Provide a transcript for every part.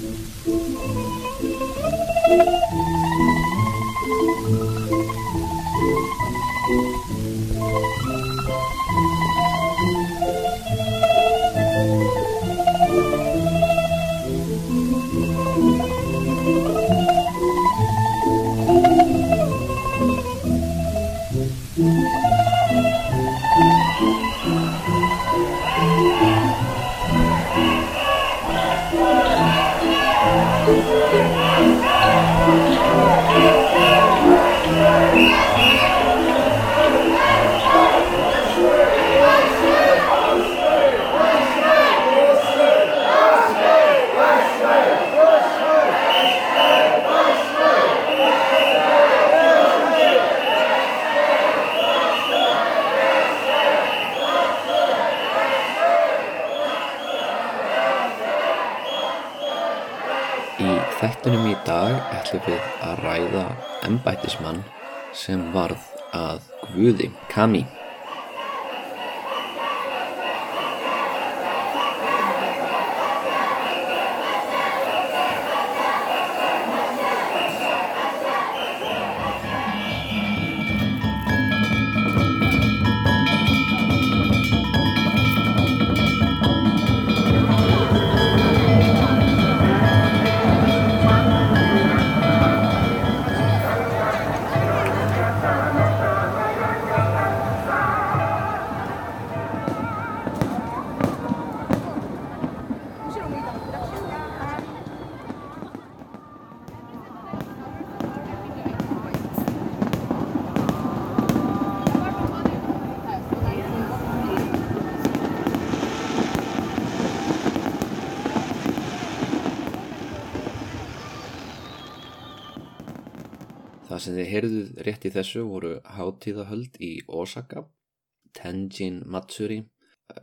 Thank you. Kami. Sem þið heyrðuð rétt í þessu voru hátíðahöld í Osaka, Tenjin Matsuri.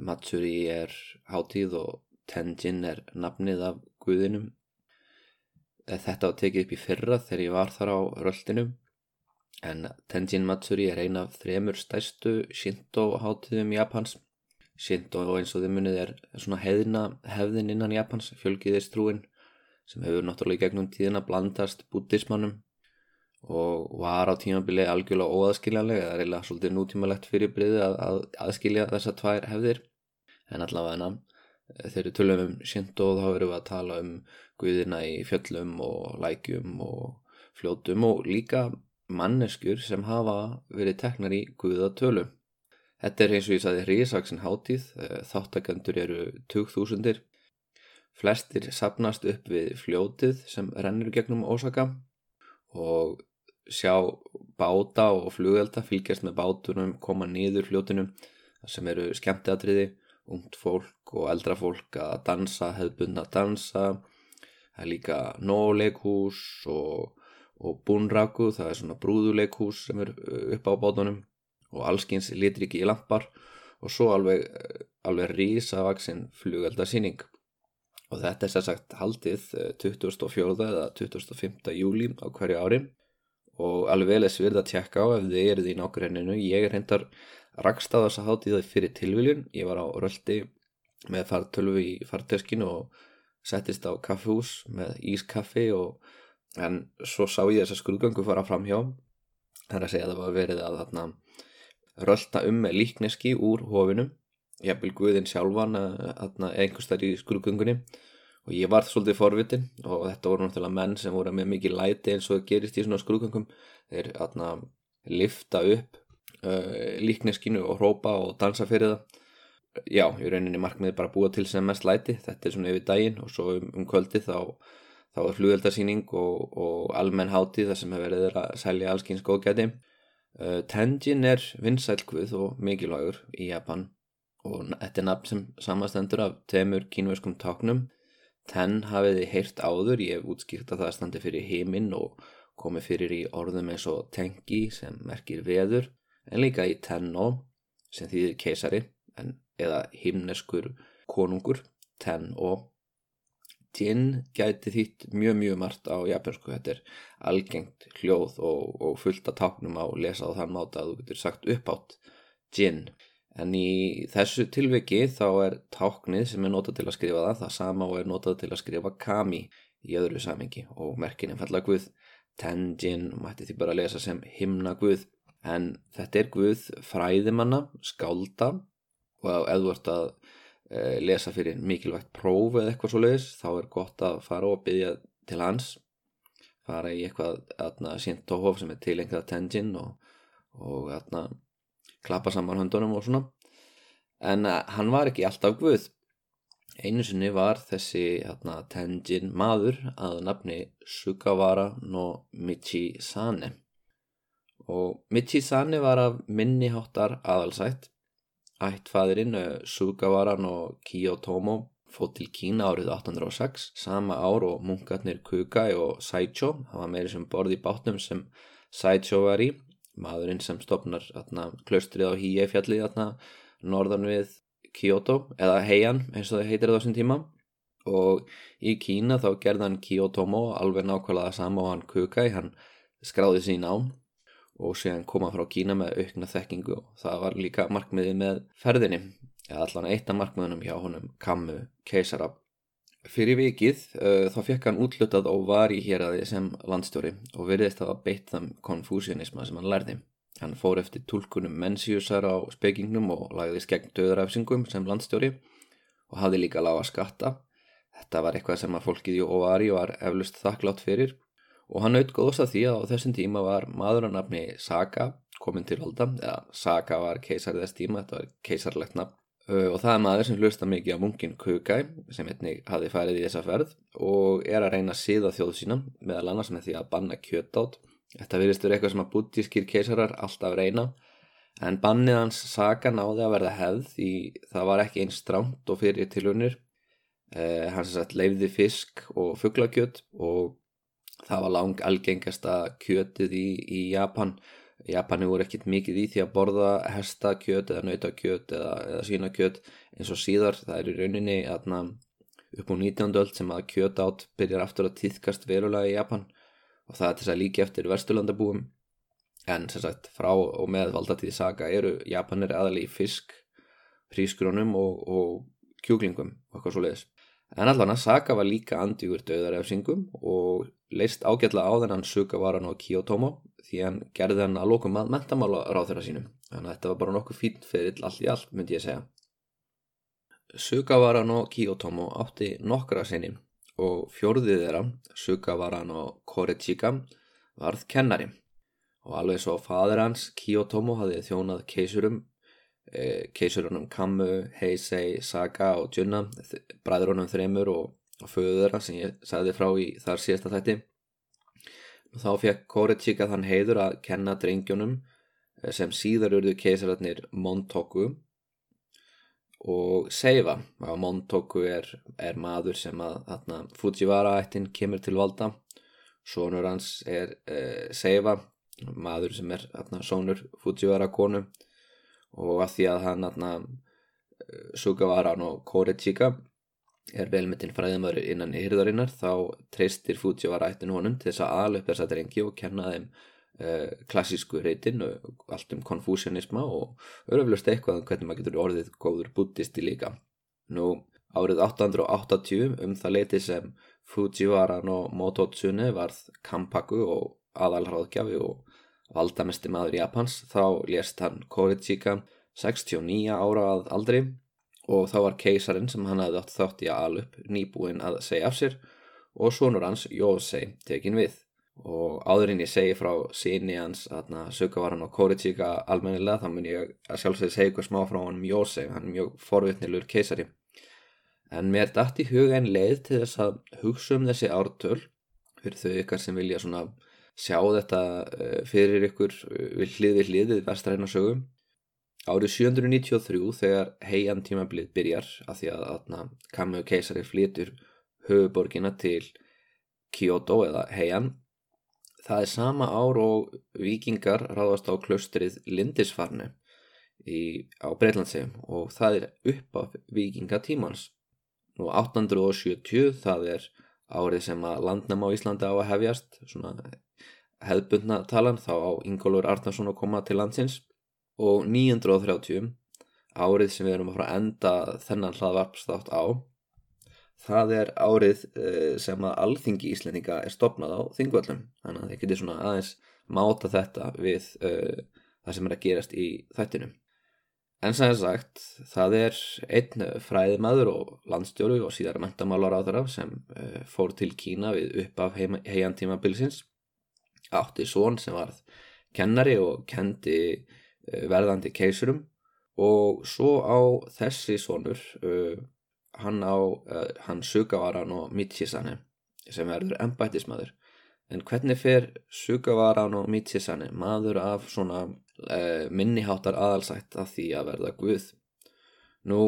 Matsuri er hátíð og Tenjin er nafnið af guðinum. Þetta var tekið upp í fyrra þegar ég var þar á röldinum. En Tenjin Matsuri er ein af þremur stærstu Shinto hátíðum Japans. Shinto eins og þið munið er svona hefðina, hefðin innan Japans, fjölgiðistrúin sem hefur náttúrulega í gegnum tíðina blandast búddismannum og var á tímabili algjörlega óaðskiljanlega eða reyna svolítið nútímalegt fyrirbriði að, að aðskilja þessar tvær hefðir en allavega þegar við tölum um Shinto þá erum við að tala um guðina í fjöllum og lækjum og fljótum og líka manneskur sem hafa verið teknar í guðatölum Þetta er eins og ég sagði Rísaksin hátíð, þáttakendur eru 20.000. Flestir sapnast upp við fljótið sem rennur gegnum Ósaka og sjá báta og flugelda fylgjast með bátunum, koma niður fljótunum sem eru skemmteatriði, ungt fólk og eldra fólk að dansa, hefðbundna að dansa. Það er líka nóleikhús og, og búnraku, það er svona brúðuleikhús sem er upp á bátunum og allskins litriki í lampar og svo alveg, alveg rísavaksinn flugeldasýning og þetta er sér sagt haldið 24. eða 25. júli á hverju ári og alveg vel er svirð að tjekka á ef þið eruð í nákvæminu ég er hendar rakst á þess að hátíða fyrir tilviljun. Ég var á röldi með fartölvu í farteskinu og settist á kaffehús með ískaffi og en svo sá ég þess að skrúgangu fara fram hjá. Er að segja að það var verið að þarna rölda um með líkneski úr hofinum. Jafnvel Guðin sjálfan einhverstað í skrúgungunni og ég var svolítið forvitin og þetta voru náttúrulega menn sem voru með mikið læti eins og gerist í svona skrúgungum þeir atna, lifta upp uh, líkneskinu og hrópa og dansa fyrir það. Já, í rauninni markmiði bara búa til sem mest læti. Þetta er svona yfir daginn og svo um, um kvöldi þá, þá er flugöldarsýning og, og almenn hátíð þar sem hefur verið að selja allskins góðgæti. Uh, Tenjin er vinsælkvið og mikilvægur í Japan og þetta er nafn sem samastendur af temur kínverskum táknum Ten hafið þið heyrt áður, ég hef útskýrt að það standi fyrir heiminn og komið fyrir í orðum eins og tengi sem merkir veður en líka í tenno sem þýðir keisari en, eða himneskur konungur, ten og Jin gæti þýtt mjög mjög margt á japansku, þetta er algengt hljóð og, og fullt af táknum á lesa á þann máta að þú getur sagt uppátt Jin En í þessu tilviki þá er táknið sem er notað til að skrifa það, það sama og er notað til að skrifa kami í öðru samingi og merkinum falla guð, tenjin, mætti því bara að lesa sem himna guð. En þetta er guð fræðimanna, skálda. Og ef þú ert að e, lesa fyrir mikilvægt próf eða eitthvað svo leiðis þá er gott að fara og byggja til hans, fara í eitthvað sínt tóhof sem er tilengað tenjin og, og atna, klappa saman höndunum og svona. En uh, hann var ekki alltaf guð. Einu sinni var þessi hérna, tenjin maður að nafni Sugawara no Michisane og Michisane var af minniháttar aðalsætt. Ættfæðirinn uh, Sugawara no Kiyotomo fótt til Kína árið 1806 sama ár og munkarnir Kukai og Saicho var meiri sem borði í bátnum sem Saicho var í maðurinn sem stopnar klaustrið á Híi fjallið norðan við Kyoto eða Heian eins og það heitir það á þessum tíma. Og í Kína þá gerði hann Kyotomo alveg nákvæmlega sama og hann Kukai hann skráði sín á og séðan koma frá Kína með aukna þekkingu og það var líka markmiði með ferðinni. Eða allan eitt af markmiðunum hjá honum Kammu Keisarab Fyrir vikið uh, þá fekk hann útlutað og var í héræði sem landstjóri og veriðist að beitt þann konfúsianisma sem hann lærði. Hann fór eftir tólkunum mennsjúsar á spekingnum og lagðist gegn döðrafsingum sem landstjóri og hafði líka lága skatta. Þetta var eitthvað sem að fólkið í Ovari var eflust þakklátt fyrir og hann nautgóðs að því að á þessum tíma var maður að nafni Saga komin til valda, eða Saga var keisar þess tíma, þetta var keisarlegt nafn og það er maður sem hlusta mikið á munkin Kukai sem einnig hafi farið í þessa ferð og er að reyna að síða þjóð sína meðal annars með því að banna kjötátt þetta virðist verið eitthvað sem að buddískir keisarar alltaf reyna en bannið hans saga náði að verða hefð því það var ekki einn stránt og fyrir tilunir uh, hans satt leifði fisk og fugglakjött og það var lang algengasta kjötið í, í Japan Japani voru ekkit mikið í því að borða hestakjöt eða nautakjöt eða, eða sínakjöt eins og síðar það er í rauninni atna, upp á 19. öll sem að kjöt átt byrjar aftur að týðkast verulega í Japan og það er þess að líki eftir versturlandabúum en sem sagt frá og með valdatíði saga eru Japanir aðal í fisk, prískrónum og, og kjúklingum og eitthvað svo leiðis en allan að saga var líka andjúgur döðarefsingum og leist ágætla á þennan Sugavaran og Kiyotomo því hann gerði hann að lókum að mentamála ráð þeirra sínum. Þannig að þetta var bara nokkuð fín fyrir allt í allt myndi ég segja. Sugavaran og Kiyotomo átti nokkra sinni og fjórðið þeirra Sugavaran og Korechika varð kennari. Og alveg svo fadur hans Kiyotomo hafði þjónað keisurum eh, keisurunum Kammu, Heisei, Saga og Junna bræðurunum þreymur og, og föður þeirra sem ég sagði frá í þar síðasta þætti Þá fekk Korechika þann heiður að kenna drengjónum eh, sem síðar urðu keisararnir Montoku og Seifa. Montoku er, er maður sem að þarna, Fujiwara ættin kemur til valda. Sónur hans er eh, Seifa, maður sem er þarna, sónur Fujiwara konu og að því að hann þarna, eh, Sugawara og Korechika er velmetinn fræðimöður innan hýrðarinnar þá treystir Fujiwara ættin honum til þess að ala upp þessa drengi og kenna þeim uh, klassísku reytin og allt um konfúsianisma og örflust eitthvað um hvernig maður getur orðið góður buddhisti líka. Nú árið 880 um það leiti sem Fujiwara no Mototsune varð Kampaku og aðalhráðgjafi og valdamesti maður Japans þá lést hann Korichika 69 ára að aldri og þá var keisarin sem hann hafði átt þátt í að alup nýbúin að segja af sér og sonur hans Jósei tekin við. Og áðurinn ég segi frá síni hans að söka var hann á Kóritíka almennilega þá mun ég að sjálfsögði segja eitthvað smá frá hann um Jósei, hann er mjög forvittnilur keisari. En mér dætt í huga en leið til þess að hugsa um þessi ártöl fyrir þau ykkar sem vilja svona sjá þetta eh, fyrir ykkur eh, við hlið við hlið við vestræna sögum Árið 793 þegar heian tímabilið byrjar að því að Kammu keisari flytur höfuborgina til Kyoto eða heian það er sama ár og vikingar ráðast á klaustrið Lindisfarnu í, á Breitlandsegum og það er upp af vikingatímans. Nú 870 það er árið sem að landnæma á Íslandi á að hefjast, svona hefðbundna talan þá á Ingólfur Arnarsson að koma til landsins. Og 930 árið sem við erum að fara að enda þennan hlaðvarpstátt á það er árið uh, sem að alþingi íslendinga er stopnað á þingvöllum. Þannig að þið getur svona aðeins máta þetta við uh, það sem er að gerast í þættinum en sem ég sagt það er einn fræðimaður og landstjóru og síðar mentamálar á þeirra sem uh, fór til Kína við upp af heiantíma bilsins átti són sem varð kennari og kendi verðandi keisurum og svo á þessi sonur uh, hann hann Sugavaran og Michisane sem verður ennbættismadur en hvernig fer Sugavaran og Michisane maður af svona minniháttar aðalsætt af því að verða guð. Nú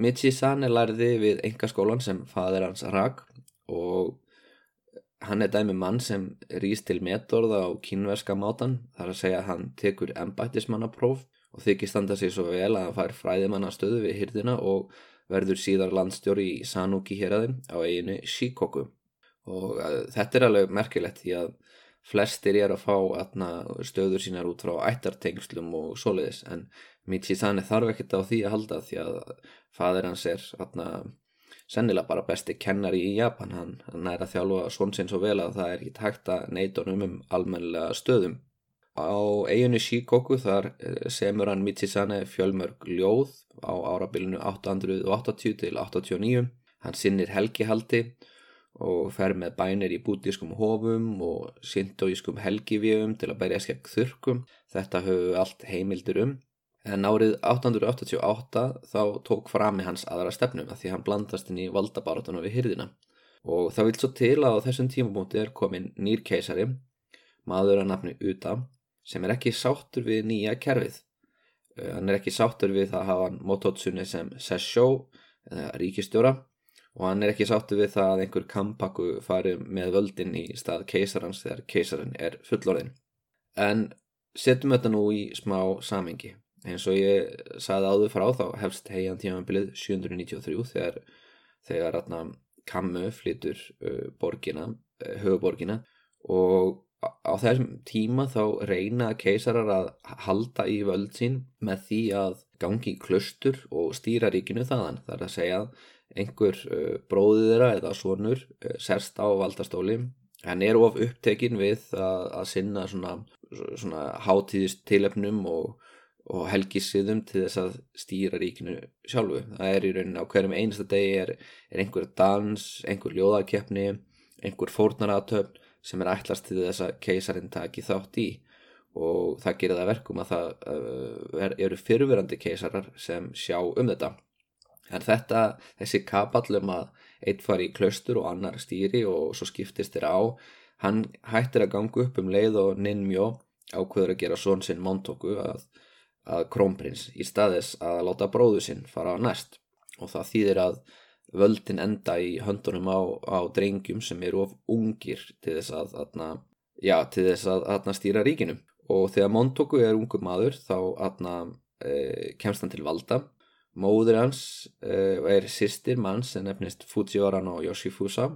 Michisane lærði við engaskólan sem fadir hans rak og hann er dæmi mann sem rýst til metorða á kínverska mátan þar að segja að hann tekur ennbættismannapróf og þykir standa sér svo vel að hann fær fræðimanna stöðu við hyrdina og verður síðar landstjóri í Sanuki héræðin á eiginu Shikoku. Og uh, þetta er alveg merkilegt því að flestir er að fá atna, stöður sínar út frá ættartengslum og soliðis en Michizane þarf ekkert á því að halda því að fadir hans er atna, sennilega bara besti kennari í Japan hann, hann er að þjálfa svonsinn svo vel að það er ekki takt að neitunum um almenlega stöðum Á eiginu Shikoku þar eh, semur hann Michisane fjölmörg ljóð á árabilinu 880 til 89. Hann sinnir helgihaldi og fer með bænir í bútískum hofum og sintóískum helgivíum til að bæri að skegg þurkum. Þetta höfu allt heimildur um. En árið 888 þá tók frami hans aðra stefnum að því hann blandast inn í valdabaratuna við hyrðina. Og það vil svo til að á þessum tímabúndi er komin nýr keisari, maður að nafni Uta sem er ekki sáttur við nýja kerfið. Hann er ekki sáttur við það að hafa Mototsunni sem Sessho eða ríkistjóra og hann er ekki sáttur við það að einhver kampaku fari með völdin í stað keisarans þegar keisarinn er fullorðin. En setjum þetta nú í smá samingi. Eins og ég saði áður frá þá hefst heian tímanbilið 793 þegar, þegar atna, Kammu flytur uh, borgina, uh, höfuborgina og á þessum tíma þá reyna keisarar að halda í völd sín með því að gangi í klustur og stýra ríkinu þaðan. Það er að segja að einhver uh, bróðið þeirra eða svonur uh, serst á valdastóli. Hann er of upptekinn við að, að sinna svona, svona hátíðist tilefnum og, og helgisiðum til þess að stýra ríkinu sjálfu. Það er í rauninni á hverjum einasta degi er, er einhver dans, einhver ljóðakeppni, einhver fórnaratöfn sem er ætlast til þess að keisarin taki þátt í og það gerir það verkum að það uh, eru fyrirverandi keisarar sem sjá um þetta. En þetta, þessi kapallum að eitt fari í klaustur og annar stýri og svo skiptist þér á, hann hættir að ganga upp um leið og Ninmjó ákveður að gera són sinn Montoku að, að krónprins í staðis að láta bróðu sinn fara á næst. Og það þýðir að völdin enda í höndunum á, á drengjum sem eru of ungir til þess að, atna, já, til þess að atna, stýra ríkinu. Og þegar Montoku er ungu maður þá atna, e, kemst hann til valda móður hans e, er sýstir mann sem nefnist Fujiwara no Yoshifusa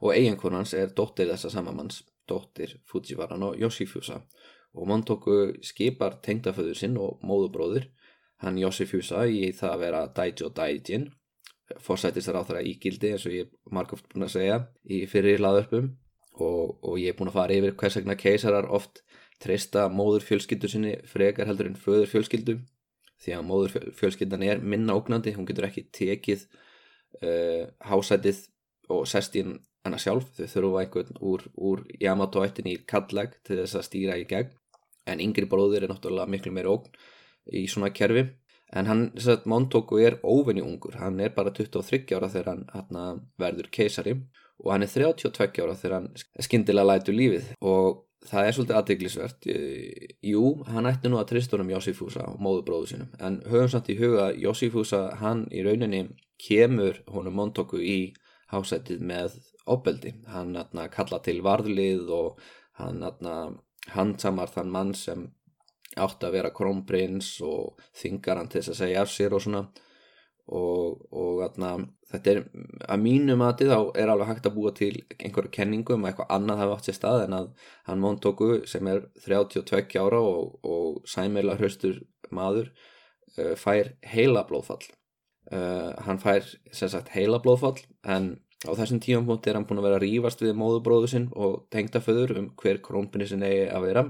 og eiginkon hans er dóttir þessa samamanns dóttir Fujiwara no Yoshifusa. Og Montoku skipar tengdaföður sinn og móðubróður hann Yoshifusa í það að vera Daijo Daijin fórsættistar á þeirra ígildi eins og ég er margóft búin að segja í fyrir laðörpum og, og ég er búin að fara yfir hvers vegna keisarar oft treysta móður fjölskyldu sinni frekar heldur en föður fjölskyldu því að móður fjölskyldan er minna ógnandi, hún getur ekki tekið uh, hásætið og sest í hana sjálf. Þau þurfa einhvern úr, úr Yamato-ættin í kallag til þess að stýra í gegn. En yngri bróðir er náttúrulega miklu meira ógn í svona kerfi. En hann, þess að Montoku er óvinni ungur, hann er bara 23 ára þegar hann, hann verður keisari. Og hann er 32 ára þegar hann skindilega lætu lífið. Og það er svolítið aðdeglisvert jú, hann ætti nú að tristunum Josifúsa og móðubróðu sinum, en höfum samt í huga Josifúsa, hann í rauninni kemur honum Montoku í hásættið með opbeldi hann atna, kalla til varðlið og hann hann samar þann mann sem átti að vera krónprins og þingar hann til þess að segja af sér og svona. Og, og atna, þetta er að mínu mati þá er alveg hægt að búa til einhverju kenningu um að eitthvað annað hafa átt sér stað en að hann Montoku sem er 32 ára og, og sæmila hraustur maður uh, fær heila blóðfall. Uh, hann fær sem sagt heila blóðfall en á þessum tímanpunkt er hann búin að vera að rýfast við móðubróðu sinn og tengdaföður um hver krónprinsinn eigi að vera.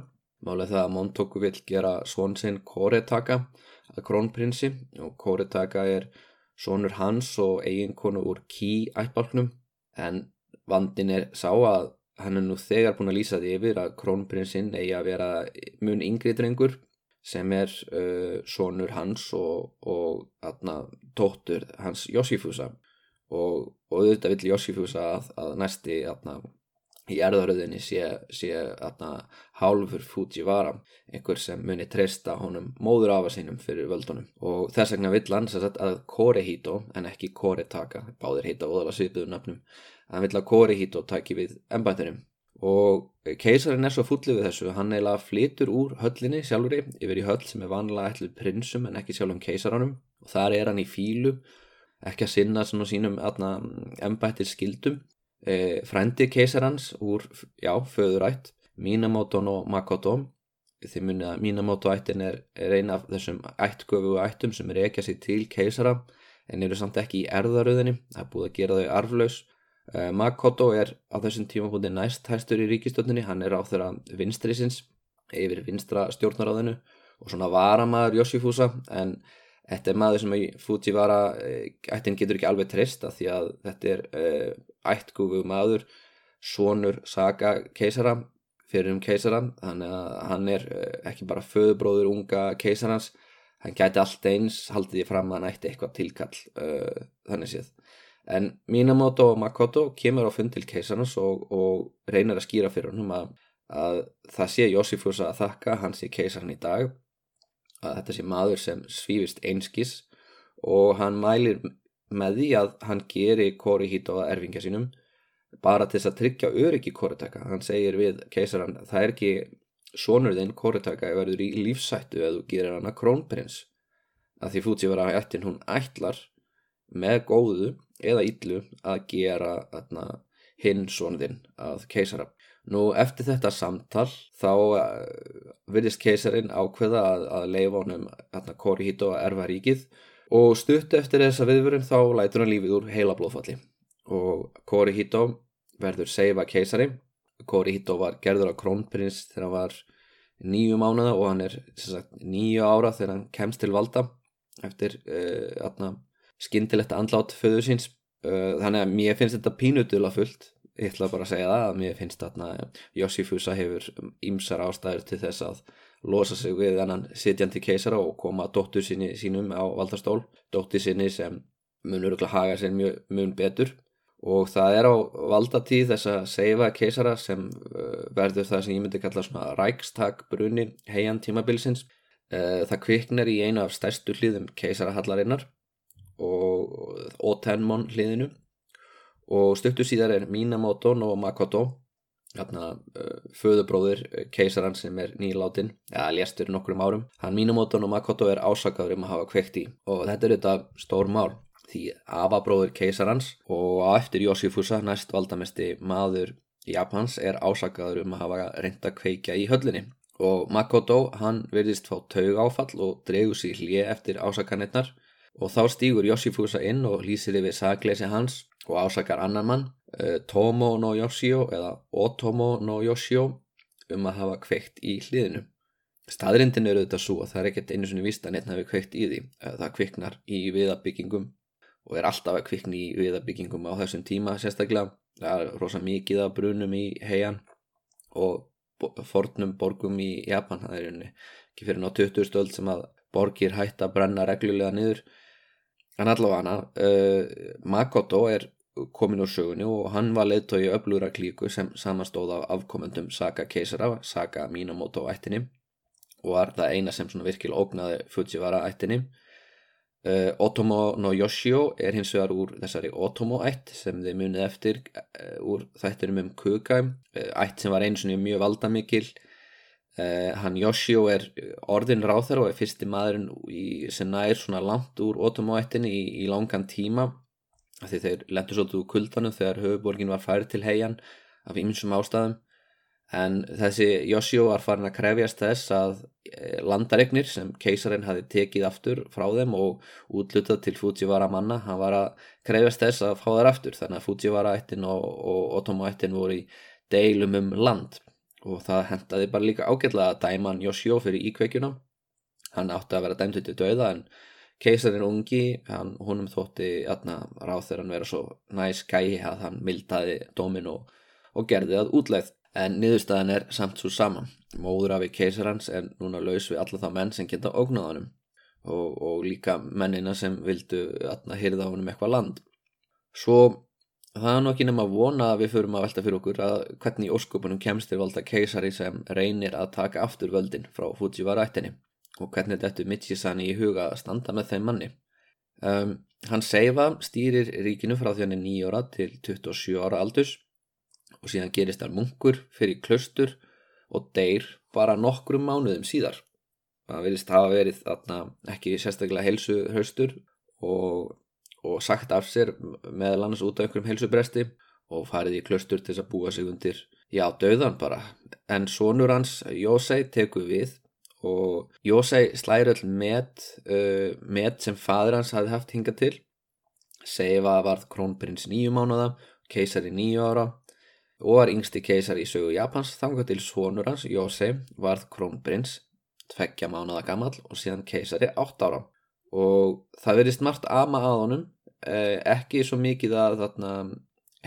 Málega það að Montoku vil gera svon sinn Koretaka að krónprinsi og Koretaka er sonur hans og eiginkonu úr Ki ættbálknum en vandin er sá að hann er nú þegar búin að lýsa því yfir að krónprinsinn eigi að vera mun yngri drengur sem er uh, sonur hans og, og atna, tóttur hans Yoshifusa og, og auðvitað vill Yoshifusa að, að næsti atna, í erðaröðinni sé, sé atna, hálfur Fujiwara einhver sem muni treysta honum móður afa sínum fyrir völdunum. Og þess vegna vill hann að Korehito en ekki Koretaka báðir heita óðala svipuðu nafnum hann vill að Korihito taki við ennbættinum og keisarin er svo fullið við þessu hann eiginlega flytur úr höllinni sjálfur yfir í höll sem er vanlega ætluð prinsum en ekki sjálfum keisaranum og þar er hann í fílu ekki að sinna sínum ennbættir skildum e, frendi keisarans úr, já, föðurætt Minamoto no Makoto. Þið munið að Minamoto ættin er, er eina af þessum ættgöfu ættum sem er ekki að sér til keisara en eru samt ekki í erðaröðinni það er búið að gera þau arflaus. Uh, Makoto er á þessum tímafóndi næst hæstur í ríkistöldinni, hann er á þeirra vinstrisins yfir vinstra stjórnaráðinu og svona varamaður Yoshifusa en þetta er maður sem Fujiwara uh, ættin getur ekki alveg treysta því að þetta er uh, ættgúfu maður, sonur Saga keisara, fyrir um keisara þannig að hann er ekki bara föðubróður unga keisarans hann gæti allt eins, haldið því fram að hann ætti eitthvað tilkall þannig séð. En Minamoto Makoto kemur á fund til keisarnas og, og reynir að skýra fyrir hennum að, að það sé Josifus að þakka hans í keisarn í dag að þetta sé maður sem svífist einskis og hann mælir með því að hann geri Korihito að erfingja sínum bara til þess að tryggja öryggi Koritaka hann segir við keisaran það er ekki sonurðinn Koritaka verður í lífsættu eða þú gerir hann að krónprins að því fútsi vera ættin hún ætlar með góðu eða íllu að gera atna, hinn svonðinn að keisara. Nú eftir þetta samtal þá uh, virðist keisarin ákveða að, að leifa honum Korihito að erfa ríkið og stutt eftir þessa viðvörun þá lætur hann lífið úr heila blóðfalli. Og Korihito verður seifa keisari. Korihito var gerður á krónprins þegar hann var nýju mánuða og hann er nýju ára þegar hann kemst til valda eftir uh, atna, skindilegt andlát föður síns. Uh, þannig að mér finnst þetta pínutula fullt. Ég ætla bara að segja það að mér finnst þarna Yoshifusa hefur ýmsar ástæður til þess að losa sig við annan sitjandi keisara og koma dóttur síni, sínum á valdastól. Dóttur síni sem munur að haga sér mjög mun betur. Og það er á valdatíð þess að seifa keisara sem uh, verður það sem ég myndi kalla svona rækstak bruni heian tímabilsins. Uh, það kviknar í einu af stærstu hlýðum keisarahallarinnar og Otenmon hliðinu. Og stöttu síðar er Minamoto no Makoto föðubróður keisaran sem er nýláttinn eða léstur nokkrum árum hann Minamoto no Makoto er ásakaður um að hafa kveikt í. Og þetta er þetta stór mál því afabróður keisarans og á eftir Yoshifusa næst valdamesti maður Japans er ásakaður um að hafa reynda kveikja í höllinni. Og Makoto hann verðist fá taug áfall og dregur sér hlið eftir ásakanirnar og þá stýgur Yoshifusa inn og lýsir yfir sagleysi hans og ásakar annan mann, uh, Tomo no Yoshio eða Otomo no Yoshio um að hafa kveikt í hliðinu. Staðrindin eru þetta svo að það er ekkert einu svona vist að neitt hafi kveikt í því. Það kviknar í viðabyggingum og er alltaf að kvikna í viðabyggingum á þessum tíma sérstaklega. Það er rosa mikið af brunum í heian og fornum borgum í Japan. Það er ekki fyrir ná 20 stöld sem að borgir hætt að brenna reglulega niður en allavega uh, Makoto er komin úr sögunni og hann var leiðtói öflúra klíku sem samastóð af afkomendum Saga keisara, Saga Minamoto ættinni og var það eina sem virkilega ógnaði Fujiwara ættinni. Uh, Otomo no Yoshio er hins vegar úr þessari Otomo ætt sem þið munið eftir uh, úr þættinum um Kukai ætt sem var eins og mjög valdamikil Uh, hann Yoshio er orðin ráþar og er fyrsti maðurinn í, sem nær svona langt úr Otomo-ættinni í, í langan tíma því þeir lendur svolítið úr kuldanum þegar höfuborgin var færið til heian af ymsum ástæðum. En þessi Yoshio var farin að krefjast þess að eh, landaregnir sem keisarinn hafi tekið aftur frá þeim og útlutað til Fujiwara manna, hann var að krefjast þess að fá þær aftur. Þannig að Fujiwara ættin og, og Otomo ættin voru í deilum um land og það hendaði bara líka ágætlega að dæma hann Yoshio fyrir íkveikjuna. Hann átti að vera dæmtið til döða en keisarinn ungi hann, honum þótti ráð þegar hann vera svo næs gæi að hann mildaði dómin og, og gerði það útlegð. En niðurstaðan er samt svo saman móður af í keisarans er núna laus við alla þá menn sem geta ógnáðanum og, og líka mennina sem vildu að hýrða honum eitthvað land. Svo það er nokkið nema að vona að við förum að velta fyrir okkur að hvernig í óskupunum kemst til valda keisari sem reynir að taka aftur völdin frá Fujiwara-ættinni og hvernig þetta Michi-sani í huga að standa með þeim manni. Um, hann Seifa stýrir ríkinu frá því hann er 9 ára til 27 ára aldus og síðan gerist hann munkur fyrir klöstur og deyr bara nokkrum mánuðum síðar. Það verðist hafa verið þarna ekki sérstaklega helsu höstur og og sagt af sér meðal annars út af einhverjum helsubresti og farið í klöstur til að búa sig undir, já, döðan bara. En sonur hans, Jósei, tekur við og Jósei slæri öll met, uh, met sem fadur hans hafði haft hingað til. Seifa varð krónprins nýju mánuða, keisari nýju ára og var yngsti keisari í sögu Japans þangað til sonur hans, Jósei, varð krónprins, tveggja mánuða gammal og síðan keisari átt ára. Og það verist margt ama að honum ekki svo mikið að þarna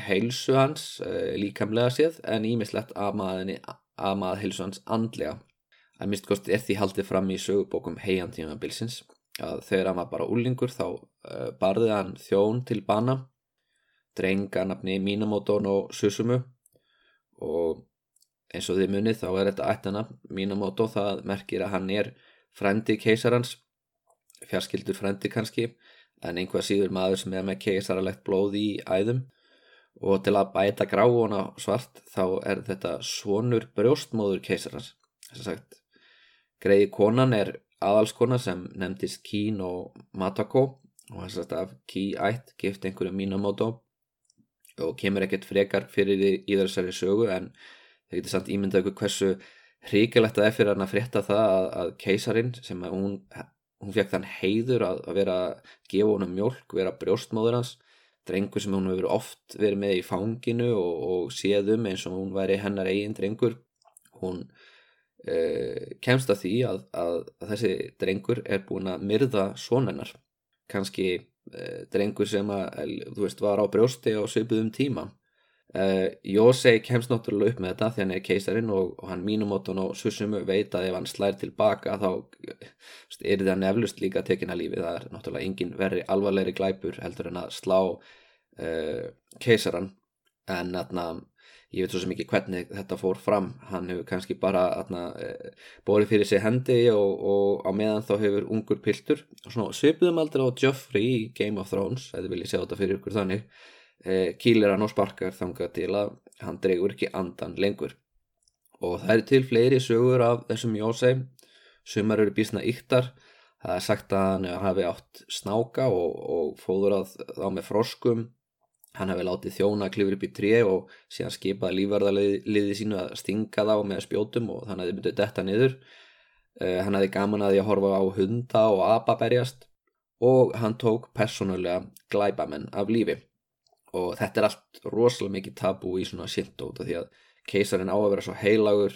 heilsu hans eh, líkamlega séð en ímislegt að maðurni að maður heilsu hans andlega. Að mist kosti er því haldið fram í sögubókum heiantíma bilsins að þegar hann var bara úlingur þá uh, barði hann þjón til bana drenga nafni Minamoto no Susumu og eins og því munið þá er þetta ættana Minamoto það merkir að hann er frendi keisarans fjarskildur frendi kannski en einhvað síður maður sem er með keisaralegt blóð í æðum. Og til að bæta gráuna svart þá er þetta svonur brjóstmóður keisarans greiði konan er aðalskona sem nefndist Kín og Matako og þess að af Kí ætt gift einhverju Minamoto. Og kemur ekkert frekar fyrir í þessari sögu en það getur samt ímyndað hversu hríkilegt að það er fyrir hann að frétta það að, að keisarin sem að hún hún fekk þann heiður að, að vera að gefa honum mjölk, vera brjóstmóður hans. Drengur sem hún hefur oft verið með í fanginu og, og séðum eins og hún væri hennar eigin drengur hún eh, kemst að því að, að, að þessi drengur er búin að myrða svonennar kannski eh, drengur sem að, þú veist, var á brjósti og söpuðum tíma Uh, Jósei kemst náttúrulega upp með þetta því hann er keisarinn og, og hann mínumótun og Susumu veit að ef hann slær tilbaka þá er það neflust líka tekin að lífi, það er náttúrulega engin verri alvarleiri glæpur heldur en að slá uh, keisaran en atna, ég veit svo sem ekki hvernig þetta fór fram. Hann hefur kannski bara atna, eh, bórið fyrir sig hendi og, og á meðan þá hefur ungur piltur svipuðum aldrei á Joffrey í Game of Thrones, eða vil ég segja þetta fyrir ykkur þannig Eh, kýlir hann og sparkar þangað til að hann dregur ekki andan lengur. Og það er til fleiri sögur af þessum Jósei sumar eru bísna yktar það er sagt að hann hafi átt snáka og, og fóður að þá með froskum. Hann hafi látið þjóna klifur upp í tré og síðan skipaði lífverðarliði sínu að stinga þá með spjótum og þannig að þið myndið detta niður. Uh, hann hafi gaman að því að horfa á hunda og ababerjast og hann tók personulega glæbamenn af lífi og þetta er allt rosalega mikið tabú í svona sindóta því að keisarin á að vera svo heilagur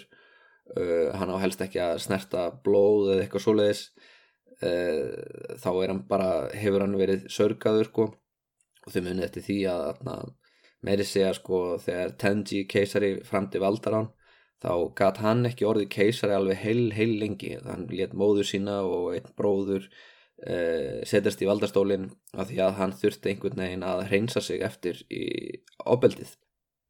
uh, hann á helst ekki að snerta blóð eða eitthvað svoleiðis. Uh, þá er hann bara hefur hann verið sörgaður sko. Og þau munið eftir því að, að meiri segja sko þegar Tenji keisari framti valdar hann þá gæt hann ekki orðið keisari alveg heil heil lengi. Hann let móður sína og einn bróður uh, setjast í valdastólinn af því að hann þurfti einhvern veginn að hreinsa sig eftir í ábeldið.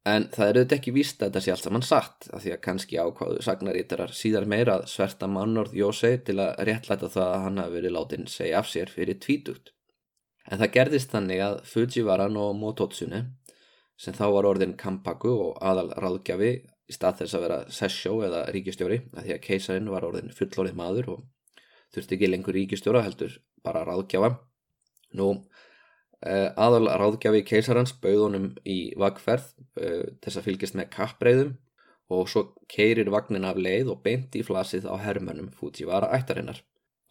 En það er auðvitað ekki víst að þetta sé allt saman satt af því að kannski ákváðu sagnarítarar síðar meira að sverta mannorð Jósei til að réttlæta það að hann hafi verið látin segja af sér fyrir tvítugt. En það gerðist þannig að Fujivaran og Mototsune sem þá var orðin Kampaku og aðal ráðgjafi í stað þess að vera Sessjó eða ríkistjóri að því að keisarin var orðin fullorið maður og þurfti ekki lengur ríkistjóra heldur bara ráðgjafa nú uh, aðal ráðgjafi keisarans bauð honum í vakferð uh, þess að fylgjast með kappreiðum og svo keirir vagnin af leið og beint í flasið á hermönum Fujiwara ættarinnar.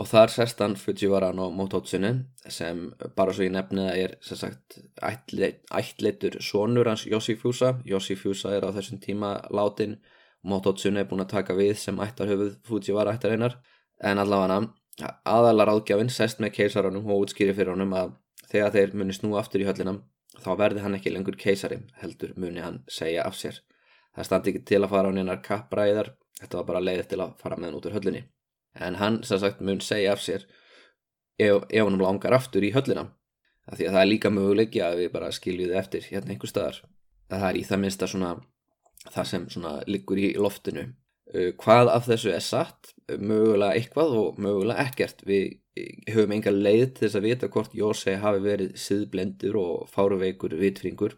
Og þar sest hann Fujiwara no Mototsune sem bara svo ég nefniða er sem sagt ættleitur sonur hans Yoshifusa. Yoshifusa er á þessum tíma látin Mototsune er búin að taka við sem ættarhöfuð Fujiwara ættarinnar en allavega aðalar áðgjafinn sest með keisaranum og útskýri fyrir honum að þegar þeir muni snú aftur í höllinam þá verði hann ekki lengur keisari heldur muni hann segja af sér. Það standi ekki til að fara á neinar kappræðar þetta var bara leiðið til að fara með hann út úr höllinni. En hann sem sagt mun segja af sér ef, ef hann langar aftur í höllina. Af því að það er líka möguleiki að við bara skiljuði eftir hérna einhver staðar. Það er í það minnsta svona það sem svona liggur í loftinu hvað af þessu er satt mögulega eitthvað og mögulega ekkert við höfum enga leið til þess að vita hvort Jósei hafi verið siðblendur og fáruveikur vitfringur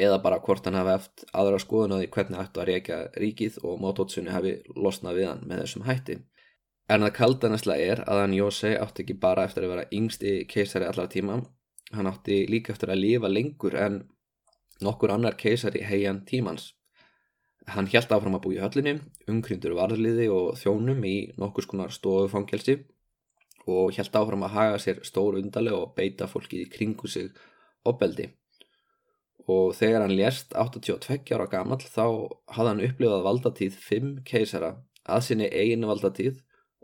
eða bara hvort hann hafi eftir aðra skoðun á því hvernig ættu að reyka ríkið og Mótótsunni hafi losnað við hann með þessum hætti. En það kaldanastlega er að hann Jósei átti ekki bara eftir að vera yngsti keisari allar tíma, hann átti líka eftir að lifa lengur en nokkur annar keisari heian tímans. Hann hjælt áfram að bú í höllinni, umkryndur varðliði og þjónum í nokkur skonar stofufangelsi og hjælt áfram að haga sér stór undarlega og beita fólkið í kringu sig opbeldi og þegar hann lést 82 ára gammal þá hafði hann upplifað valdatíð 5 keisara að sinni eiginu valdatíð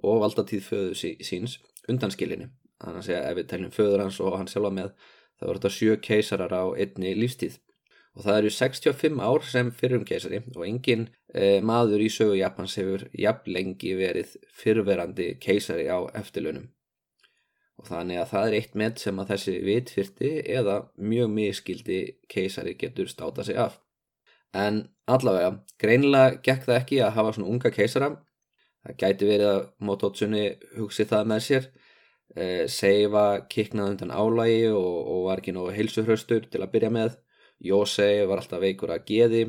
og valdatíð föðu sí, síns undanskilinni þannig að segja ef við teljum föður hans og hann sjálfa með þá voru þetta 7 keisarar á einni lífstíð og það eru 65 ár sem fyrrum keisari og engin eh, maður í sögu Japans hefur jafn lengi verið fyrverandi keisari á eftirlaunum. Og þannig að það er eitt með sem að þessi vitfyrti eða mjög miskildi keisari getur státa sig af. En allavega, greinilega gekk það ekki að hafa svona unga keisara, það gæti verið að Mototsunni hugsi það með sér, eh, Seifa kiknað undan álægi og, og var ekki nógu heilsuhraustur til að byrja með, Jósei var alltaf veikur að geði,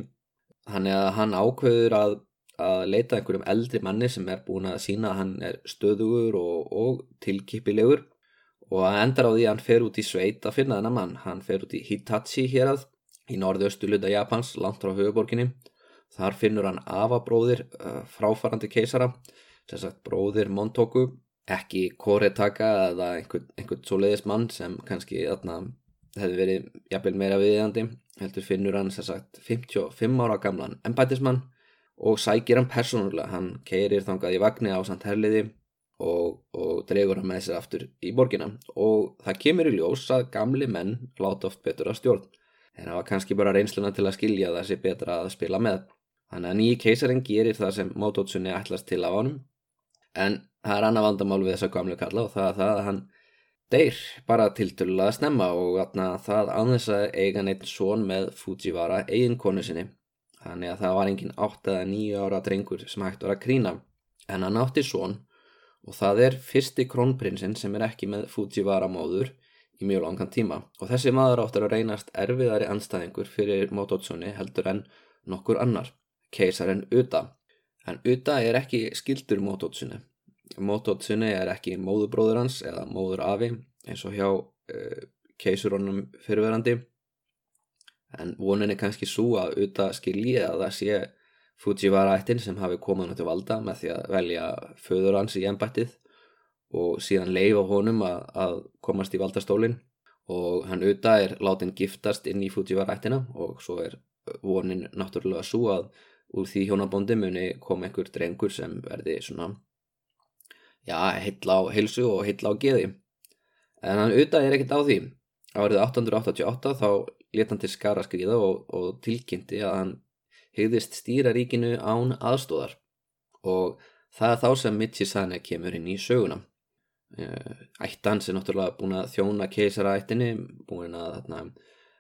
að hann ákveður að, að leita einhverjum eldri manni sem er búin að sína að hann er stöðugur og, og tilkipilegur og hann endar á því að hann fer út í sveit að finna þennan mann. Hann fer út í Hitachi hér að í norðaustu luta Japans, langt frá höfuborginni. Þar finnur hann afabróðir fráfarandi keisara, sem sagt bróðir Montoku, ekki Koretaka eða einhvern, einhvern svoleiðis mann sem kannski þarna hefði verið jafnvel meira viðjandi. Heldur finnur hann sem sagt 55 ára gamlan embætismann og sækir hann persónulega. Hann keirir þangað í vagni á samt herliði og, og dregur hann með sér aftur í borgina og það kemur í ljós að gamli menn láta oft betur að stjórn en það var kannski bara reynsluna til að skilja það sé betra að spila með þannig að nýji keisarinn gerir það sem Mototsunni ætlast til af honum en það er annað vandamál við þessa gamlu kalla og það er það að hann deyr bara tilturlega snemma og það ánþess að eiga neitt svon með Fujiwara eigin konu sinni þannig að það var engin 8 eða 9 ára drengur sem hægt var að krína en hann átti svon og það er fyrsti krónprinsinn sem er ekki með Fujiwara móður í mjög langan tíma og þessi maður áttur að reynast erfiðari anstæðingur fyrir Mototsunni heldur en nokkur annar, keisarinn Uta. En Uta er ekki skildur Mototsunni. Mototsunni er ekki móðubróður hans eða móður afi eins og hjá uh, keisurunum fyrirverandi en vonin er kannski svo að Uta skilji að það sé Fujiwara ættin sem hafi komað náttúrulega valda með því að velja föður hans í ennbættið og síðan leifa honum að, að komast í valdastólinn. Og hann auða er látin giftast inn í Fujiwara ættina og svo er vonin náttúrulega svo að úr því hjónabóndi muni kom einhver drengur sem verði svona já, heitla á heilsu og heitla á geði. En hann auða er ekkert á því. Árið 1888 þá leta hann til skara skriða og, og tilkynnti að hann hegðist stýra ríkinu án aðstóðar og það er þá sem Michizane kemur inn í söguna. Eh, ættans er náttúrulega búin að þjóna keisaraættinni, búin að þarna,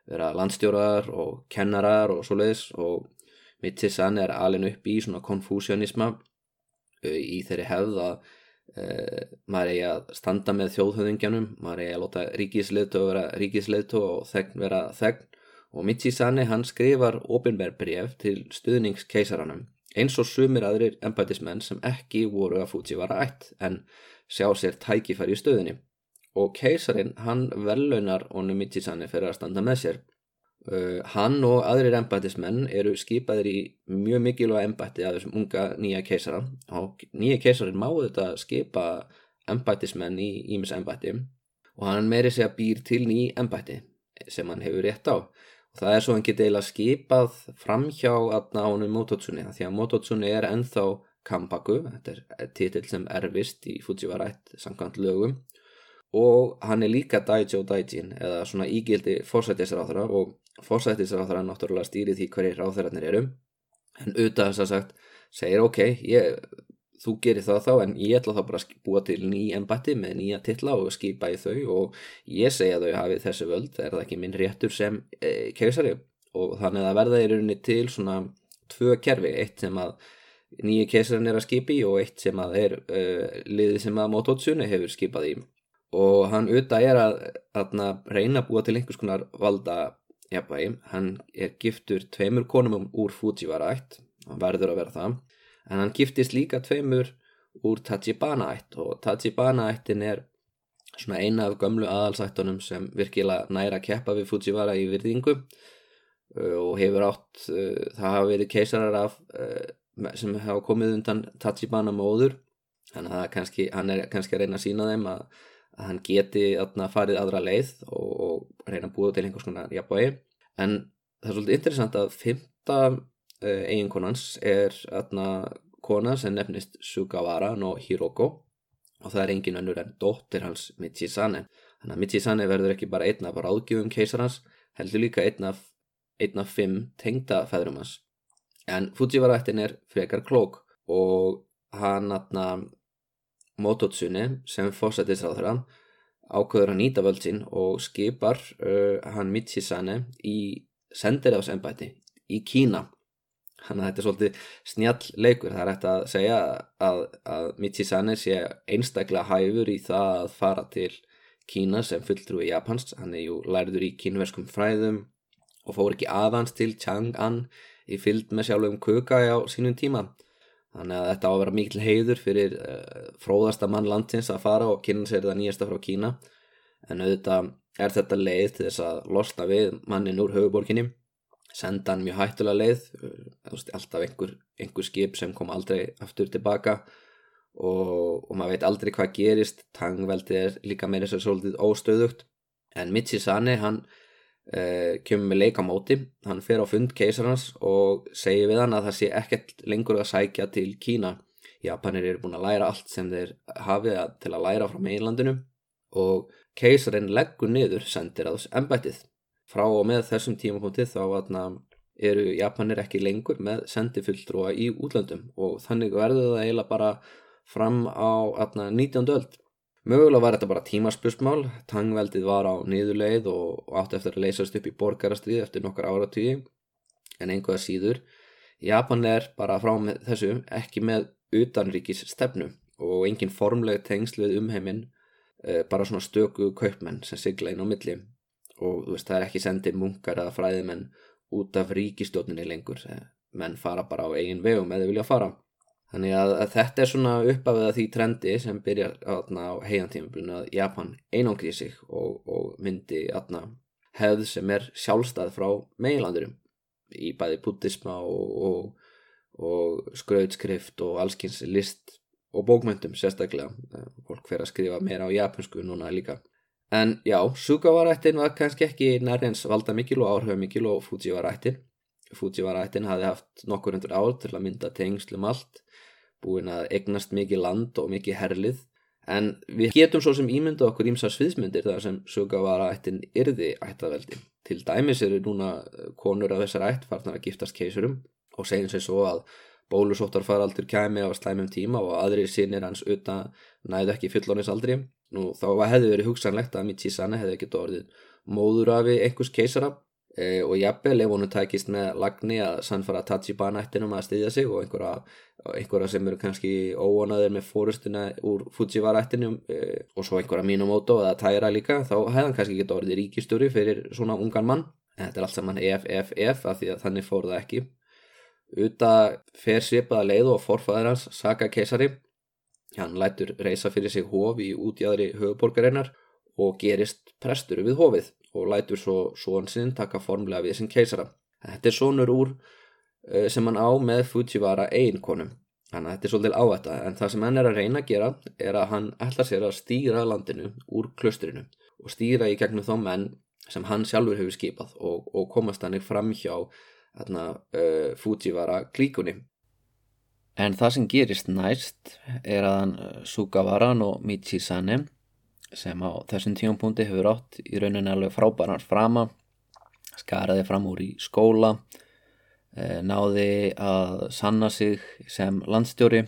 vera landstjórar og kennarar og svoleiðis. Og Michizane er alin upp í svona konfúsjónisma eh, í þeirri hefð að maður eigi að standa með þjóðhauðingjanum, maður eigi að láta ríkisleitu vera ríkisleitu og þegn vera þegn. Og Michizane hann skrifar ofinverbref til stuðningskeisaranum eins og sumir aðrir embætismenn sem ekki voru að Fujiwara ætt en sjá sér tækifæri í stöðinni og keisarin hann velaunar honum Michizane fyrir að standa með sér hann og aðrir embættismenn eru skipaðir í mjög mikilvæg embætti af þessum unga nýja keisara. Og nýja keisarin má þetta skipa embættismenn í ímis embætti og hann meiri sig að býr til ný embætti sem hann hefur rétt á. Og það er svo hann geti eiginlega skipað framhjá aðna ánum Mototsunni því að Mototsunni er enþá Kampaku, þetta er titill sem erfist í Fujiwarætt samkvæmt lögum. Og hann er líka Daijo Daijin eða svona ígildi fórsættisráþara og fórsættisráþara náttúrulega stýrið því hverjir ráþararnir eru. En auðvitað þess að sagt segir ok, ég, þú gerir það þá en ég ætla þá bara að búa til ný embatti með nýja tilla og skipa í þau og ég segja þau hafið þessu völd. Er það ekki minn réttur sem e, keisari? Og þannig að verða í rauninni til svona tvö kerfi, eitt sem að nýju keisarin er að skipi og eitt sem að er uh, liðið sem að Mototsunni hefur skipað í. Og hann auðvitað er að, að reyna að búa til einhvers konar valda jafnvægi, hann er giftur tveimur konum úr Fujiwara ætt hann verður að vera það. En hann giftist líka tveimur úr Tachibana ætt og Tachibana ættin er svona eina af gömlu aðalsættunum sem virkilega næra keppa við Fujiwara í virðingu uh, og hefur átt uh, það hafa verið keisarar af uh, sem hafa komið undan Tachibana móður. Þannig að hann er kannski að reyna að sína þeim að að hann geti aðna farið aðra leið og, og reyna að búa til einhvers konar jafnvægi. En það er svolítið interessant að fymta uh, eh, eiginkonans er aðna kona sem nefnist Sugawara no Hiroko og það er engin önnur en dóttir hans Michisane þannig að Michisane verður ekki bara einn af ráðgjöfum keisarhans heldur líka einn af, einn af fimm tengda feðrum hans. En Fujiwara-ættin er frekar klók og hann aðna Mototsunni sem fósættisráðra ákveður að nýta völd sín og skipar uh, hann Michisane í sendiráðsembæti í Kína. Hann að þetta er svolítið snjall leikur. Það er hægt að segja að, að Michisane sé einstaklega hæfur í það að fara til Kína sem fulltrúi Japans. Hann er jú lærður í kínverskum fræðum og fór ekki aðans til Chang'an í fylld með sjálfum Kukai á sínum tíma Þannig að þetta á að vera mikil heiður fyrir uh, fróðasta mann landsins að fara og kynna sér það nýjasta frá Kína. En auðvitað er þetta leið til þess að losna við mannin úr höfuborginni, senda hann mjög hættulega leið, uh, alltaf einhver, einhver skip sem kom aldrei aftur tilbaka og, og maður veit aldrei hvað gerist, tangveldi er líka meira svo svolítið óstöðugt. En Michisane hann Uh, kemur með leik á móti. Hann fer á fund keisarans og segir við hann að það sé ekkert lengur að sækja til Kína. Japanir eru búin að læra allt sem þeir hafið til að læra frá meginlandinu og keisarinn leggur niður sendir að embættið frá og með þessum tímapunktið þá atna, eru Japanir ekki lengur með sendifulltrúa í útlöndum og þannig verður það eiginlega bara fram á atna, 19. öld Mögulega var þetta bara tímaspörsmál, tangveldið var á niðurleið og átti eftir að leysast upp í borgarastrið eftir nokkar áratíði en einhverja síður. Japan er bara frá með þessu ekki með utanríkis stefnu og engin formleg tengsl við umheiminn, eh, bara svona stöku kaupmenn sem sigla inn á milli og veist, það er ekki sendið munkar eða fræðimenn út af ríkistjóninni lengur, eh, menn fara bara á eigin vegum eða vilja fara. Þannig að, að þetta er svona uppafið að því trendi sem byrjar aðna á heiantímafélinu að Japan einangrið sig og, og myndi aðna hefð sem er sjálfstæð frá meilandurum í bæði buddhisma og, og, og skrautskrift og allskynns list og bókmyndum sérstaklega. Fólk fer að skrifa meira á japansku núna líka. En já, Sugawara-ættin var kannski ekki nærins valda mikil og áhrif mikil og Fujiwara-ættin. Fujiwara-ættin hafi haft nokkur hundur ár til að mynda tengslum allt búin að egnast mikið land og mikið herlið. En við getum svo sem ímynda okkur ímsa sviðsmyndir þar sem Sugawara ættin yrði ættaveldi til dæmis eru núna eh, konur af þessar ætt farnar að giftast keisurum og segjum sér svo að bólusóttarfaraldur kæmi á slæmum tíma og aðri sinir hans utan næðu ekki fullónisaldri nú þá hefði verið hugsanlegt að Michisane hefði ekkert orðið móður af einhvers keisara e, og jafnvel ef hún tækist með lagni að sannfara Tachibana ættinum að styðja sig og einhverja, einhverja sem eru kannski óanaðir með fórustuna úr Fujiwara ættinum e, og svo einhverja Minamoto eða Taira líka þá hefði hann kannski geta orðið ríkistjóri fyrir svona ungan mann. En þetta er allt saman EFFF af því að þannig fór það ekki. Uta fer svipaða leið og forfæðir hans Saka keisari hann lætur reysa fyrir sig hof í útjæðri höfuborgarinnar og gerist prestur við hofið og lætur svo svon sinn taka formlega við sem keisara. Þetta er sonur úr uh, sem hann á með Fujiwara einkonum. Þannig að þetta er svolítið áætta en það sem hann er að reyna að gera er að hann ætlar sér að stýra landinu úr klustrinu og stýra í gegnum þá menn sem hann sjálfur hefur skipað og, og komast hann fram hjá uh, Fujiwara klíkunni. En það sem gerist næst er að hann Sugavaran og Michisane sem á þessum tíumpunkti hefur átt í rauninni alveg frábæran frama, skaraði fram úr í skóla, eh, náði að sanna sig sem landstjóri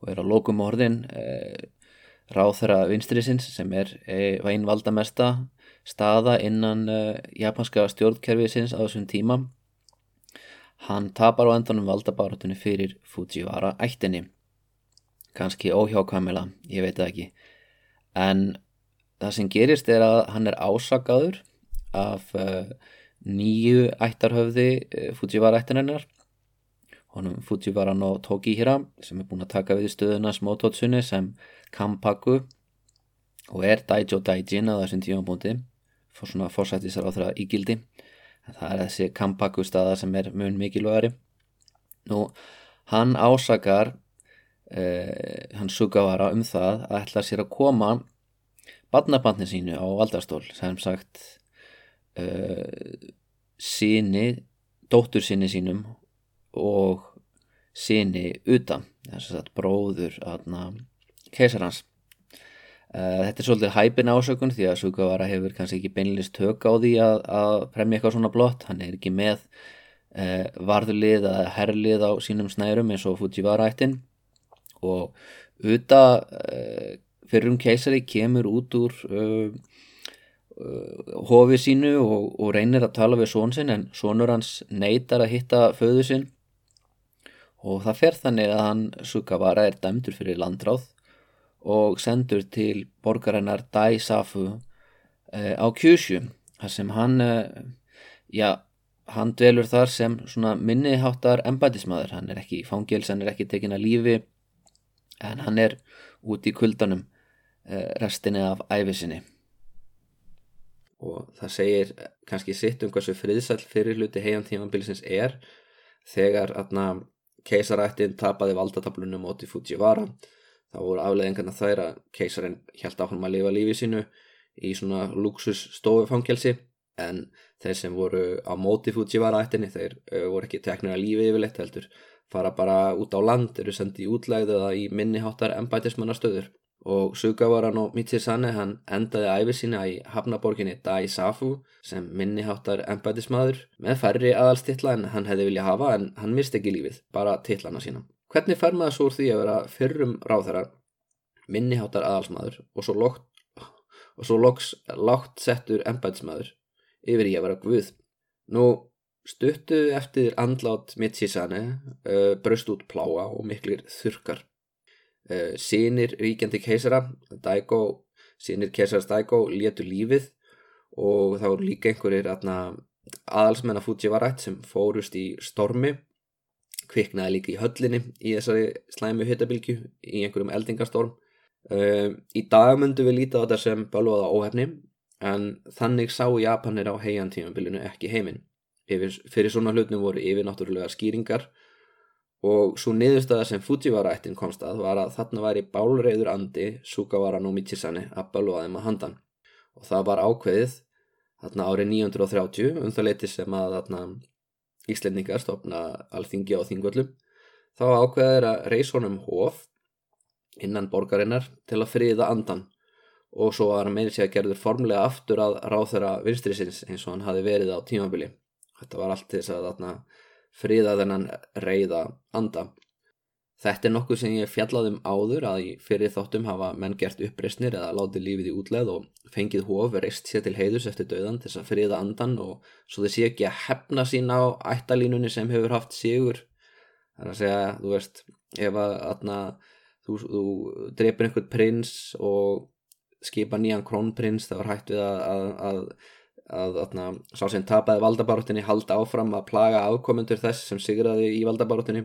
og er á lókum orðin eh, ráð þeirra vinstrisins sem er eh, einn valdamesta staða innan japanska stjórnkerfisins á þessum tíma Hann tapar á endanum valdabáratunni fyrir Fujiwara ættinni. Kanski óhjákvæmila, ég veit það ekki. En það sem gerist er að hann er ásakaður af uh, nýju ættarhöfði uh, Fujiwara ættinennar. Honum Fujiwara no Tokihira sem er búin að taka við stöðuna smótótsunni sem Kampaku og er Daijo Daijin að þessum tíum búndi. Fór svona fórsættisar á þeirra ígildi það er þessi Kampaku staða sem er mun mikilvægari nú hann ásakar eh, hann Sugawara um það að ætla sér að koma badnabandin sínu á valdarstól sem sagt eh, síni dóttur síni sínum og síni utan þess að bróður keisarhans Eh, þetta er svolítið hæpin ásökun því að Sugawara hefur kannski ekki beinilist tök á því að, að premja eitthvað svona blott, hann er ekki með eh, varðlið eða herrlið á sínum snærum eins og Fujiwara ættin og Uta eh, fyrir um keisari kemur út úr uh, uh, hofi sínu og, og reynir að tala við són sinn en sónur hans neytar að hitta föðu sinn. Og það fer þannig að hann Sugawara er dæmdur fyrir landráð og sendur til borgarinnar Daisafu uh, á Kyushu þar sem hann já, hann dvelur þar sem minniháttar embætismadur, hann er ekki í fangils, hann er ekki tekin að lífi en hann er út í kuldanum uh, restinni af æfisinni og það segir kannski sitt um hversu friðsall fyrirluti heian tímanbilsins er þegar keisarættin tapaði valdatablunum átti Fujiwara þá voru afleðingarna þær að keisarinn held áfram að lifa lífið sínu í svona luxus stofufangelsi en þeir sem voru á móti Fujiwara ættinni þeir uh, voru ekki teknir að lífi yfirleitt heldur fara bara út á land, eru sendið í útlægð eða í minniháttar embætismannastöður og Sugavaran og Michisane hann endaði æfið sína í hafnaborginni Daisafu sem minniháttar embætismadur með færri aðalstilla en hann hefði vilja hafa en hann misti ekki lífið, bara tillana sína Hvernig fer maður svo úr því að vera fyrrum ráþæra, minniháttar aðalsmaður og svo, lokt, og svo loks lágt settur embætismadur yfir í að vera guð? Nú stuttu eftir andlát Mitsisane uh, braust út pláa og miklir þurkar. Uh, sínir ríkjandi keisara, Daigo, sínir keisars Daigo létu lífið og þá eru líka einhverjir aðalsmenn að Fujivarætt sem fórust í stormi kviknaði líka í höllinni í þessari slæmu hittabilgju í einhverjum eldingastorm um, í dag myndu við líta á þetta sem bölvaða óhefni en þannig sá Japanir á heiantímanbylinu ekki heiminn fyrir svona hlutnum voru yfir náttúrulega skýringar. Og svo niðurstaða sem Fujiwara-ættin komst að var að þarna væri bálreiður andi Sugawara no Michisane að bölvaðum að handan. Og það var ákveðið þarna árið 930 um það leiti sem að þarna Íslendingar stopna alþingi á þingvöllum þá ákveðir að reys honum hóf innan borgarinnar til að friða andan og svo var hann meðin sig að gerður formlega aftur að ráð þeirra vinstrisins eins og hann hafi verið á tímabili. Þetta var allt þess að þarna, friða þennan reyða anda. Þetta er nokkuð sem ég fjallaðum áður að fyrir þáttum hafa menn gert uppreysnir eða látið lífið í útleð og fengið hóf reist sér til heiðus eftir döðan til þess að friða andan og svo þið sé ekki að hefna sín á ættalínunni sem hefur haft sigur. Það er að segja, þú veist, ef að atna, þú, þú drefir einhvern prins og skipa nýjan krónprins það var hægt við að, að, að að atna, sá sem tapaði valdabaróttinni halda áfram að plaga afkomendur þess sem sigraði í valdabaróttinni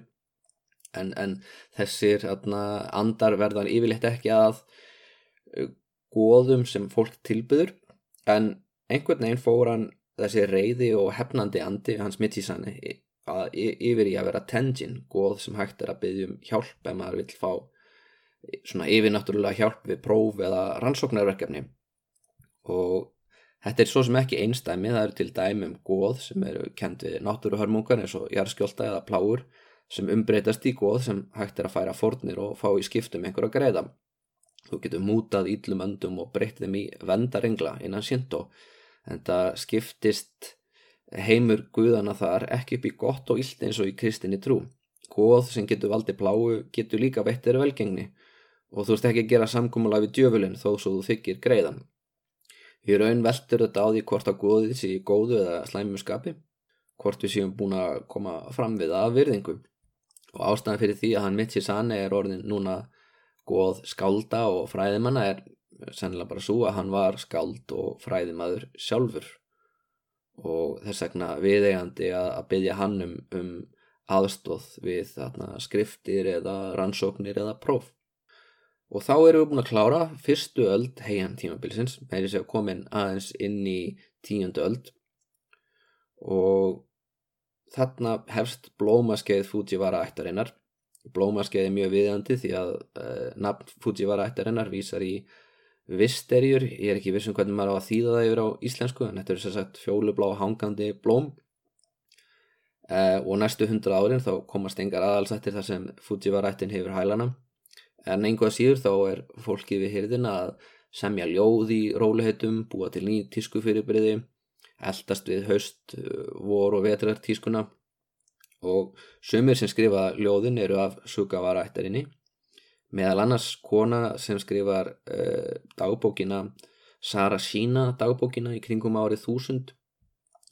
en, en þessir atna, andar verðan yfirleitt ekki að uh, góðum sem fólk tilbyður. En einhvern veginn fór hann þessi reyði og hefnandi andi hans Michisanni yfir í að vera tenjin, góð sem hægt er að byggja um hjálp ef maður vil fá svona yfirnáttúrulega hjálp við próf eða rannsóknarverkefni. Og þetta er svo sem ekki einstæmi, það eru til dæmi um góð sem eru kent við náttúruhörmungan eins og jarðskjólda eða pláur sem umbreytast í góð sem hægt er að færa fórnir og fá í skiptum einhverja greiða. Þú getur mútað íllum öndum og breytt þeim í vendarengla innan síntó en það skiptist heimur guðana þar ekki upp í gott og illt eins og í kristinni trú. Góð sem getur valdi pláu getur líka veittir velgengni og þú ert ekki að gera samkúmulega við djöfulinn þó svo þú þykir greiðan. Í raun veldur þetta á því hvort að góðið sé í góðu eða slæmum skapi, hvort við séum búin að koma fram við að virðingum og ástæðan fyrir því að hann Mitsi Sane er orðin núna góð skálda og fræðimanna er sennilega bara svo að hann var skáld og fræðimaður sjálfur. Og þess vegna viðeigandi að, að byggja hann um, um aðstóð við þarna, skriftir eða rannsóknir eða próf og þá erum við búin að klára fyrstu öld heian tímabilsins með þess að komin aðeins inn í tíundu öld og Þarna hefst blómaskeið Fujiwara ættarinnar. Blómaskeið er mjög viðandi því að uh, nafn Fujiwara ættarinnar vísar í visterjur. Ég er ekki vissum hvernig maður á að þýða það yfir á íslensku en þetta er sér sagt fjólublá hangandi blóm. Uh, og næstu hundra árin þá komast engar aðalsættir þar sem Fujiwara ættin hefur hælana. En einhvað síður þá er fólkið við hyrðin að semja ljóð í róliheitum, búa til ný tískufyrirbriði eldast við haust, uh, vor og vetrar tískuna og sumir sem skrifa ljóðin eru af Sugawara ættarinni meðal annars kona sem skrifar uh, dagbókina Sara Shina dagbókina í kringum árið þúsund.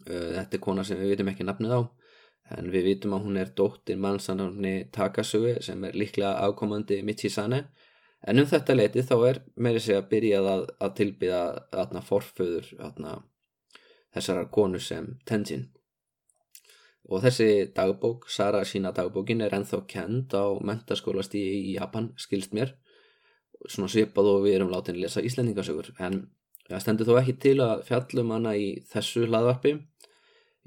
Uh, þetta er kona sem við vitum ekki nafnið á en við vitum að hún er dóttir mannsanarni Takasugi sem er líklega ákomandi Michisane en um þetta leiti þá er meiri sig að byrja að, að tilbyða aðna forföður aðna þessara konu sem Tenzin og þessi dagbók, Sara sína dagbókin er enþá kend á mentaskólasti í Japan, skilst mér. Svona svipað og við erum látin að lesa íslendingasögur. En það stendur þó ekki til að fjallum hana í þessu hlaðvarpi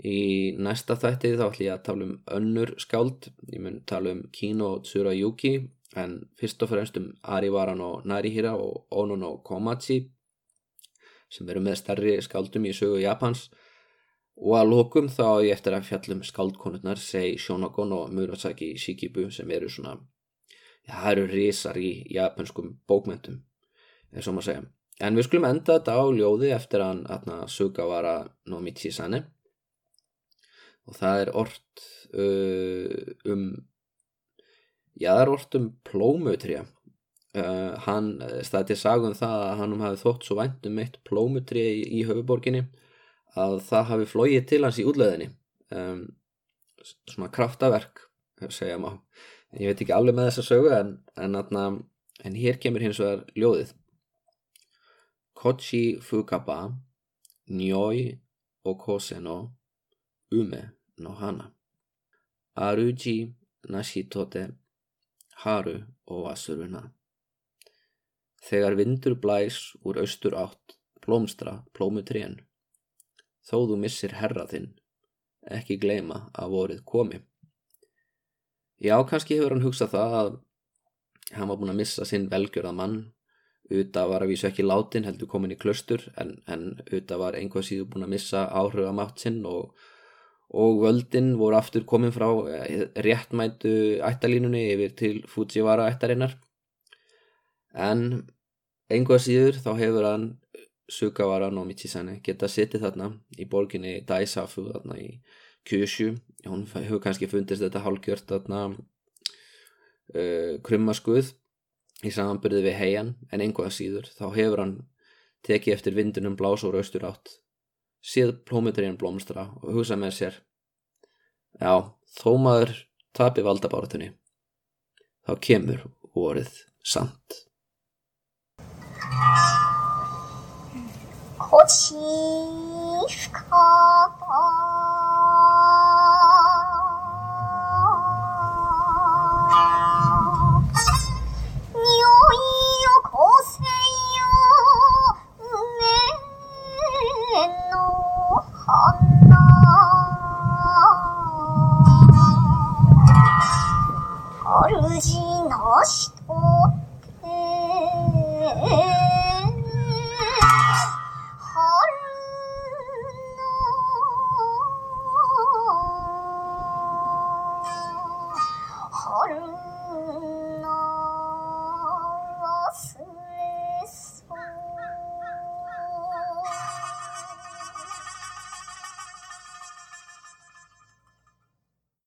í næsta þætti þá ætlum ég að tala um önnur skáld. Ég mun tala um Kino Tsurayuki en fyrst og fremst um Arivaran og Narihira og Onon og Komachi sem eru með starri skáldum í sögu Japans. Og að lókum þá ég eftir að fjallum skáldkonurnar segi Shonogon og Murasaki Shikibu sem eru svona já, það eru risar í japanskum bókmentum eins og maður segja. En við skulum enda þetta á ljóði eftir hann Sugawara no Michisane og það er orrt uh, um já það er orrt um plómutrija Uh, hann til sagum það að hann hafi þótt svo vænt um eitt plómutri í, í höfuborginni að það hafi flóið til hans í útleðinni um, svona kraftaverk segja maður ég veit ekki alveg með þessa sögu en, en, atna, en hér kemur hins vegar ljóðið. Kochi fukaba Nyoi okose no ume no hana Aruji nashitote haru o asuruna Þegar vindur blæs úr austur átt, blómstra, plómutrén. Þó þú missir herra þinn, ekki gleima að vorið komi. Já, kannski hefur hann hugsað það að hann var búin að missa sinn velgjörða mann. Uta var að vísu ekki látin, heldur komin í klöstur, en, en Uta var einhvað síðu búin að missa áhrugamátt sinn og, og völdin voru aftur komin frá eh, réttmætu ættalínunni yfir til Fujiwara ættarinnar. En einhvað síður þá hefur hann Sugawara no Michisane geta sittið þarna í borginni Daisafu þarna í Kyushu. Hún hefur kannski fundist þetta hálgjört þarna uh, krummaskuð í samanbyrði við heian. En einhvað síður þá hefur hann tekið eftir vindunum blás og raustur átt síð plómiturinn blómstra og hugsa með sér já, þó maður tapi valdabáratunni þá kemur vorið samt. こち主の人